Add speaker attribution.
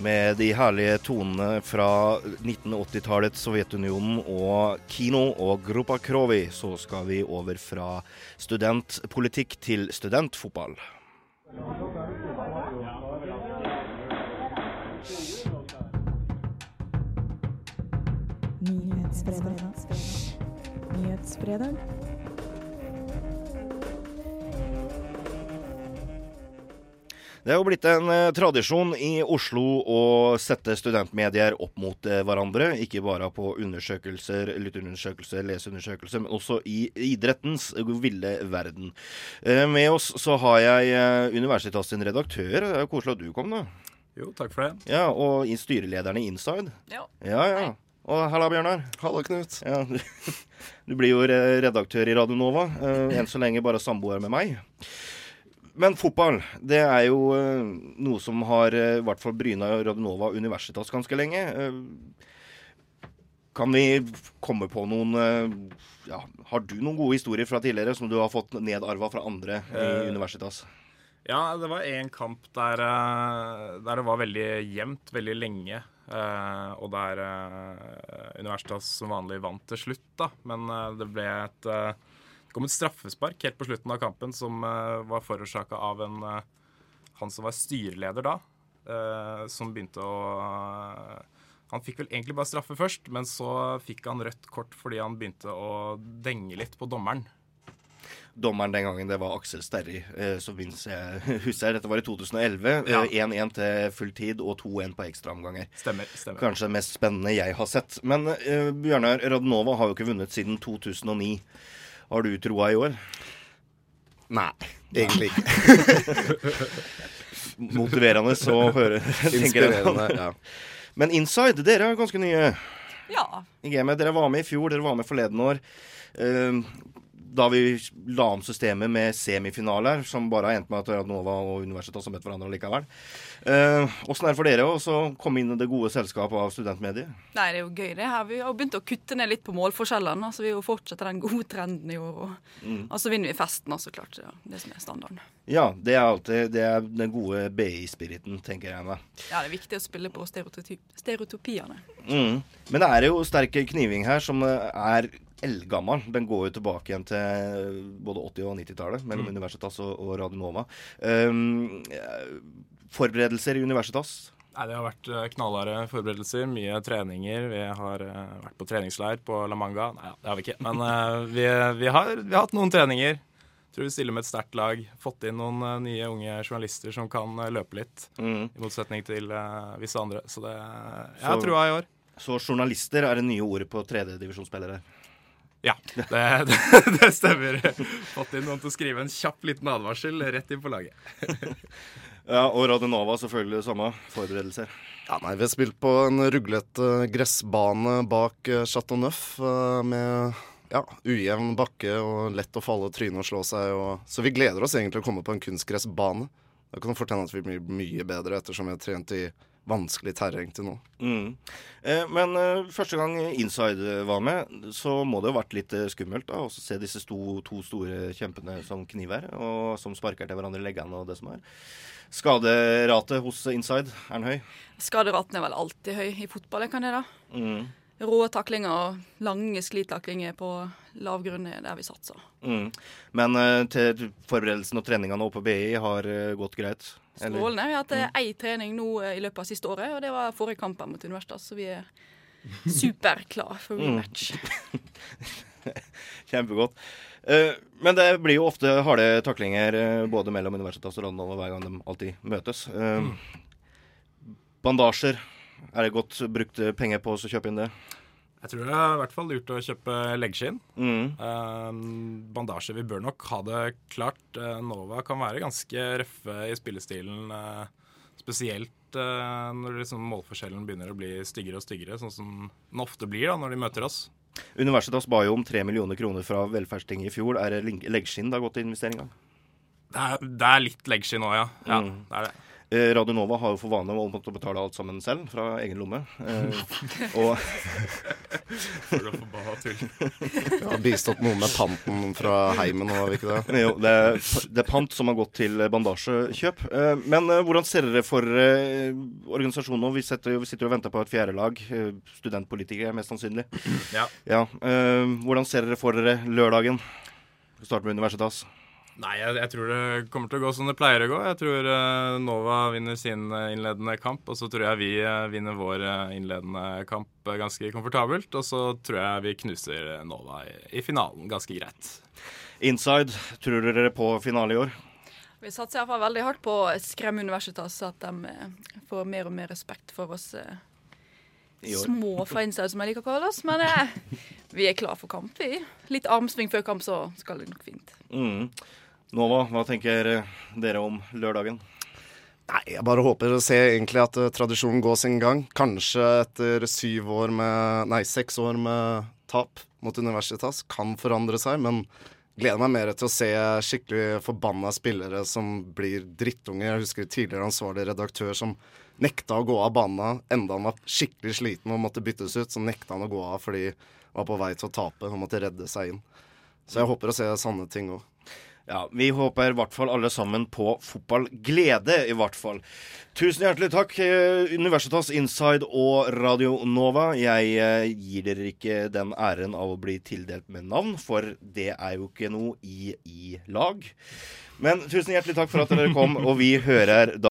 Speaker 1: Med de herlige tonene fra 1980-tallets Sovjetunionen og kino og Grupa Krovi, så skal vi over fra studentpolitikk til studentfotball.
Speaker 2: Nyhetsbrevet. Nyhetsfredag.
Speaker 1: Det er jo blitt en eh, tradisjon i Oslo å sette studentmedier opp mot eh, hverandre. Ikke bare på undersøkelser, lytterundersøkelser, leseundersøkelser, men også i idrettens ville verden. Eh, med oss så har jeg eh, Universitas sin redaktør. Det er jo koselig at du kom, da.
Speaker 3: Jo, takk for det.
Speaker 1: Ja, Og i styrelederen i Inside.
Speaker 4: Ja.
Speaker 1: Ja, ja. Og halla, Bjørnar.
Speaker 5: Halla, Knut.
Speaker 1: Ja, du, du blir jo redaktør i Radio Nova. eh, enn så lenge bare samboer med meg. Men fotball, det er jo eh, noe som har eh, i hvert fall bryna Radionova Universitas ganske lenge. Eh, kan vi komme på noen ja, Har du noen gode historier fra tidligere som du har fått nedarva fra andre i
Speaker 3: uh,
Speaker 1: Universitas?
Speaker 3: Ja, det var én kamp der, der det var veldig jevnt veldig lenge. og der Universitas som vanlig vant til slutt, da. Men det ble et kom et straffespark helt på slutten av kampen som uh, var forårsaka av en eh, han som var styreleder da, eh, som begynte å eh, Han fikk vel egentlig bare straffe først, men så fikk han rødt kort fordi han begynte å denge litt på dommeren.
Speaker 1: Dommeren den gangen det var Aksel Sterri, eh, så minst jeg husker. Dette var i 2011.
Speaker 3: Ja.
Speaker 1: eh, 1-1 til full tid og 2-1 på ekstraomganger.
Speaker 3: Stemmer. stemmer.
Speaker 1: Kanskje det mest spennende jeg har sett. Men uh, Bjørnar, Radnova har jo ikke vunnet siden 2009. Har du troa i år?
Speaker 5: Nei, egentlig ikke.
Speaker 1: Motiverende å høre.
Speaker 5: Inspirerende. Ja.
Speaker 1: Men Inside, dere er ganske nye
Speaker 4: Ja.
Speaker 1: i gamet. Dere var med i fjor, dere var med forleden år. Eh, da vi la om systemet med semifinaler, som bare har endt med at Nova og Universitetet har møtt hverandre likevel. Åssen er det for dere å komme inn i det gode selskapet av studentmedier?
Speaker 4: Nei, det er jo gøy, det her. Vi har begynt å kutte ned litt på målforskjellene. Altså, vi fortsetter fortsette den gode trenden i år. Og,
Speaker 1: Mm.
Speaker 4: og så vinner vi festen, så klart. Det er det som er standarden.
Speaker 1: Ja, det er alltid det er den gode BI-spiriten, tenker jeg meg.
Speaker 4: Ja, det er viktig å spille på stereotyp stereotypiene.
Speaker 1: Mm. Men det er jo sterk kniving her som eh, er eldgammel. Den går jo tilbake igjen til både 80- og 90-tallet mellom
Speaker 3: Mm.
Speaker 1: Universitas og, og Radionova. Um, eh, forberedelser i Universitas.
Speaker 3: Nei, Det har vært eh, knallharde forberedelser, mye treninger. Vi har eh, vært på treningsleir på La Manga. Nei, det har vi ikke. Men eh, vi, vi, har, vi har hatt noen treninger. Tror vi stiller med et sterkt lag. Fått inn noen nye unge journalister som kan løpe litt.
Speaker 1: Mm.
Speaker 3: I motsetning til visse andre. Så det Jeg
Speaker 1: Så-
Speaker 3: har trua i år.
Speaker 1: Så journalister er det nye ordet på tredjedivisjonsspillere.
Speaker 3: Ja, det, det, det stemmer. Fått inn noen til å skrive en kjapp liten advarsel rett inn på laget.
Speaker 1: Ja, og Radionova selvfølgelig det samme. Forberedelser.
Speaker 5: Ja, nei, vi har spilt på en ruglete gressbane bak eh, Chateau Neuf eh, med ja, ujevn bakke og lett å falle, tryne og slå seg. Og, så vi gleder oss egentlig til å komme på en kunstgressbane. Det kan fort hende at vi blir mye bedre ettersom vi har trent i vanskelig terreng til nå.
Speaker 1: Mm. Eh, men eh, første gang Inside var med, så må det jo ha vært litt eh, skummelt da, å se disse sto, to store kjempene som kniver, og som sparker til hverandre i leggene og det som er. Skaderatet hos Inside, er den høy?
Speaker 4: Skaderaten er vel alltid høy i fotball, kan det da?
Speaker 1: Mm.
Speaker 4: Rå taklinger og lange sklitaklinger på lav grunn er der vi satser.
Speaker 1: Mm. Men eh, til forberedelsene og treningene oppe på BI har eh, gått greit?
Speaker 4: Strålende. Vi har hatt eh, ei trening nå eh, i løpet av siste året, og det var forrige kamp mot Universitas, så vi er superklar for rematch.
Speaker 1: Kjempegodt. Eh, men det blir jo ofte harde taklinger både mellom Universitas og Randal hver gang de alltid møtes. Eh, bandasjer. Er det godt brukte penger på å kjøpe inn det?
Speaker 3: Jeg tror det er i hvert fall lurt å kjøpe leggskinn.
Speaker 1: Mm.
Speaker 3: Eh, bandasje. Vi bør nok ha det klart. Eh, Nova kan være ganske røffe i spillestilen. eh, spesielt uh, når liksom målforskjellen begynner å bli styggere og styggere, sånn som den ofte blir da når de møter oss.
Speaker 1: Universitas ba jo om tre millioner kroner fra velferdstinget i fjor. Er det leggskinn det har gått til investeringa?
Speaker 3: Det er, det er litt leggskinn òg, ja. ja
Speaker 1: Mm.
Speaker 3: det er det.
Speaker 1: Eh, Radio Nova har jo for vane å måtte betale alt sammen selv, fra egen lomme. Eh, og.
Speaker 5: Vi har bistått noen med panten fra heimen, var vi ikke det?
Speaker 1: jo, det, er, det er pant som har gått til bandasjekjøp. Eh, men eh, hvordan ser dere for eh, organisasjonen nå? Vi, setter, vi sitter og venter på et fjerde lag. Studentpolitikere, mest sannsynlig.
Speaker 3: Ja.
Speaker 1: Ja, eh, hvordan ser dere for dere lørdagen? Vi starter med Universitas.
Speaker 3: Nei, jeg, jeg tror det kommer til å gå som det pleier å gå. Jeg tror uh, Nova vinner sin eh, innledende kamp, og så tror jeg vi uh, vinner vår innledende kamp ganske komfortabelt. Og så tror jeg vi knuser Nova i, i finalen ganske greit.
Speaker 1: Inside, tror dere på finale i år?
Speaker 4: Vi satser iallfall veldig hardt på å skremme Universitas, så at de får mer og mer respekt for oss små fra inside, som jeg liker å kalle oss. Men eh, vi er klar for kamp, vi. Litt armsving før kamp, så skal det nok fint.
Speaker 1: Mm. Nova, hva tenker eh, dere om lørdagen?
Speaker 5: Nei, jeg bare håper å se egentlig at eh, tradisjonen går sin gang. Kanskje etter syv år med Nei, seks år med tap mot Universitas kan forandre seg, men gleder meg mer til å se skikkelig forbanna spillere som blir drittunger. Jeg husker tidligere ansvarlig redaktør som nekta å gå av banen enda han var skikkelig sliten og måtte byttes ut. Så nekta han å gå av fordi han var på vei til å tape og måtte redde seg inn. Så jeg håper å se sanne ting òg.
Speaker 1: Ja, Vi håper i hvert fall alle sammen på fotballglede, i hvert fall. Tusen hjertelig takk, eh, Universitas Inside og Radio Nova. Jeg eh, gir dere ikke den æren av å bli tildelt med navn, for det er jo ikke noe i i lag. Men tusen hjertelig takk for at dere kom, og vi hører da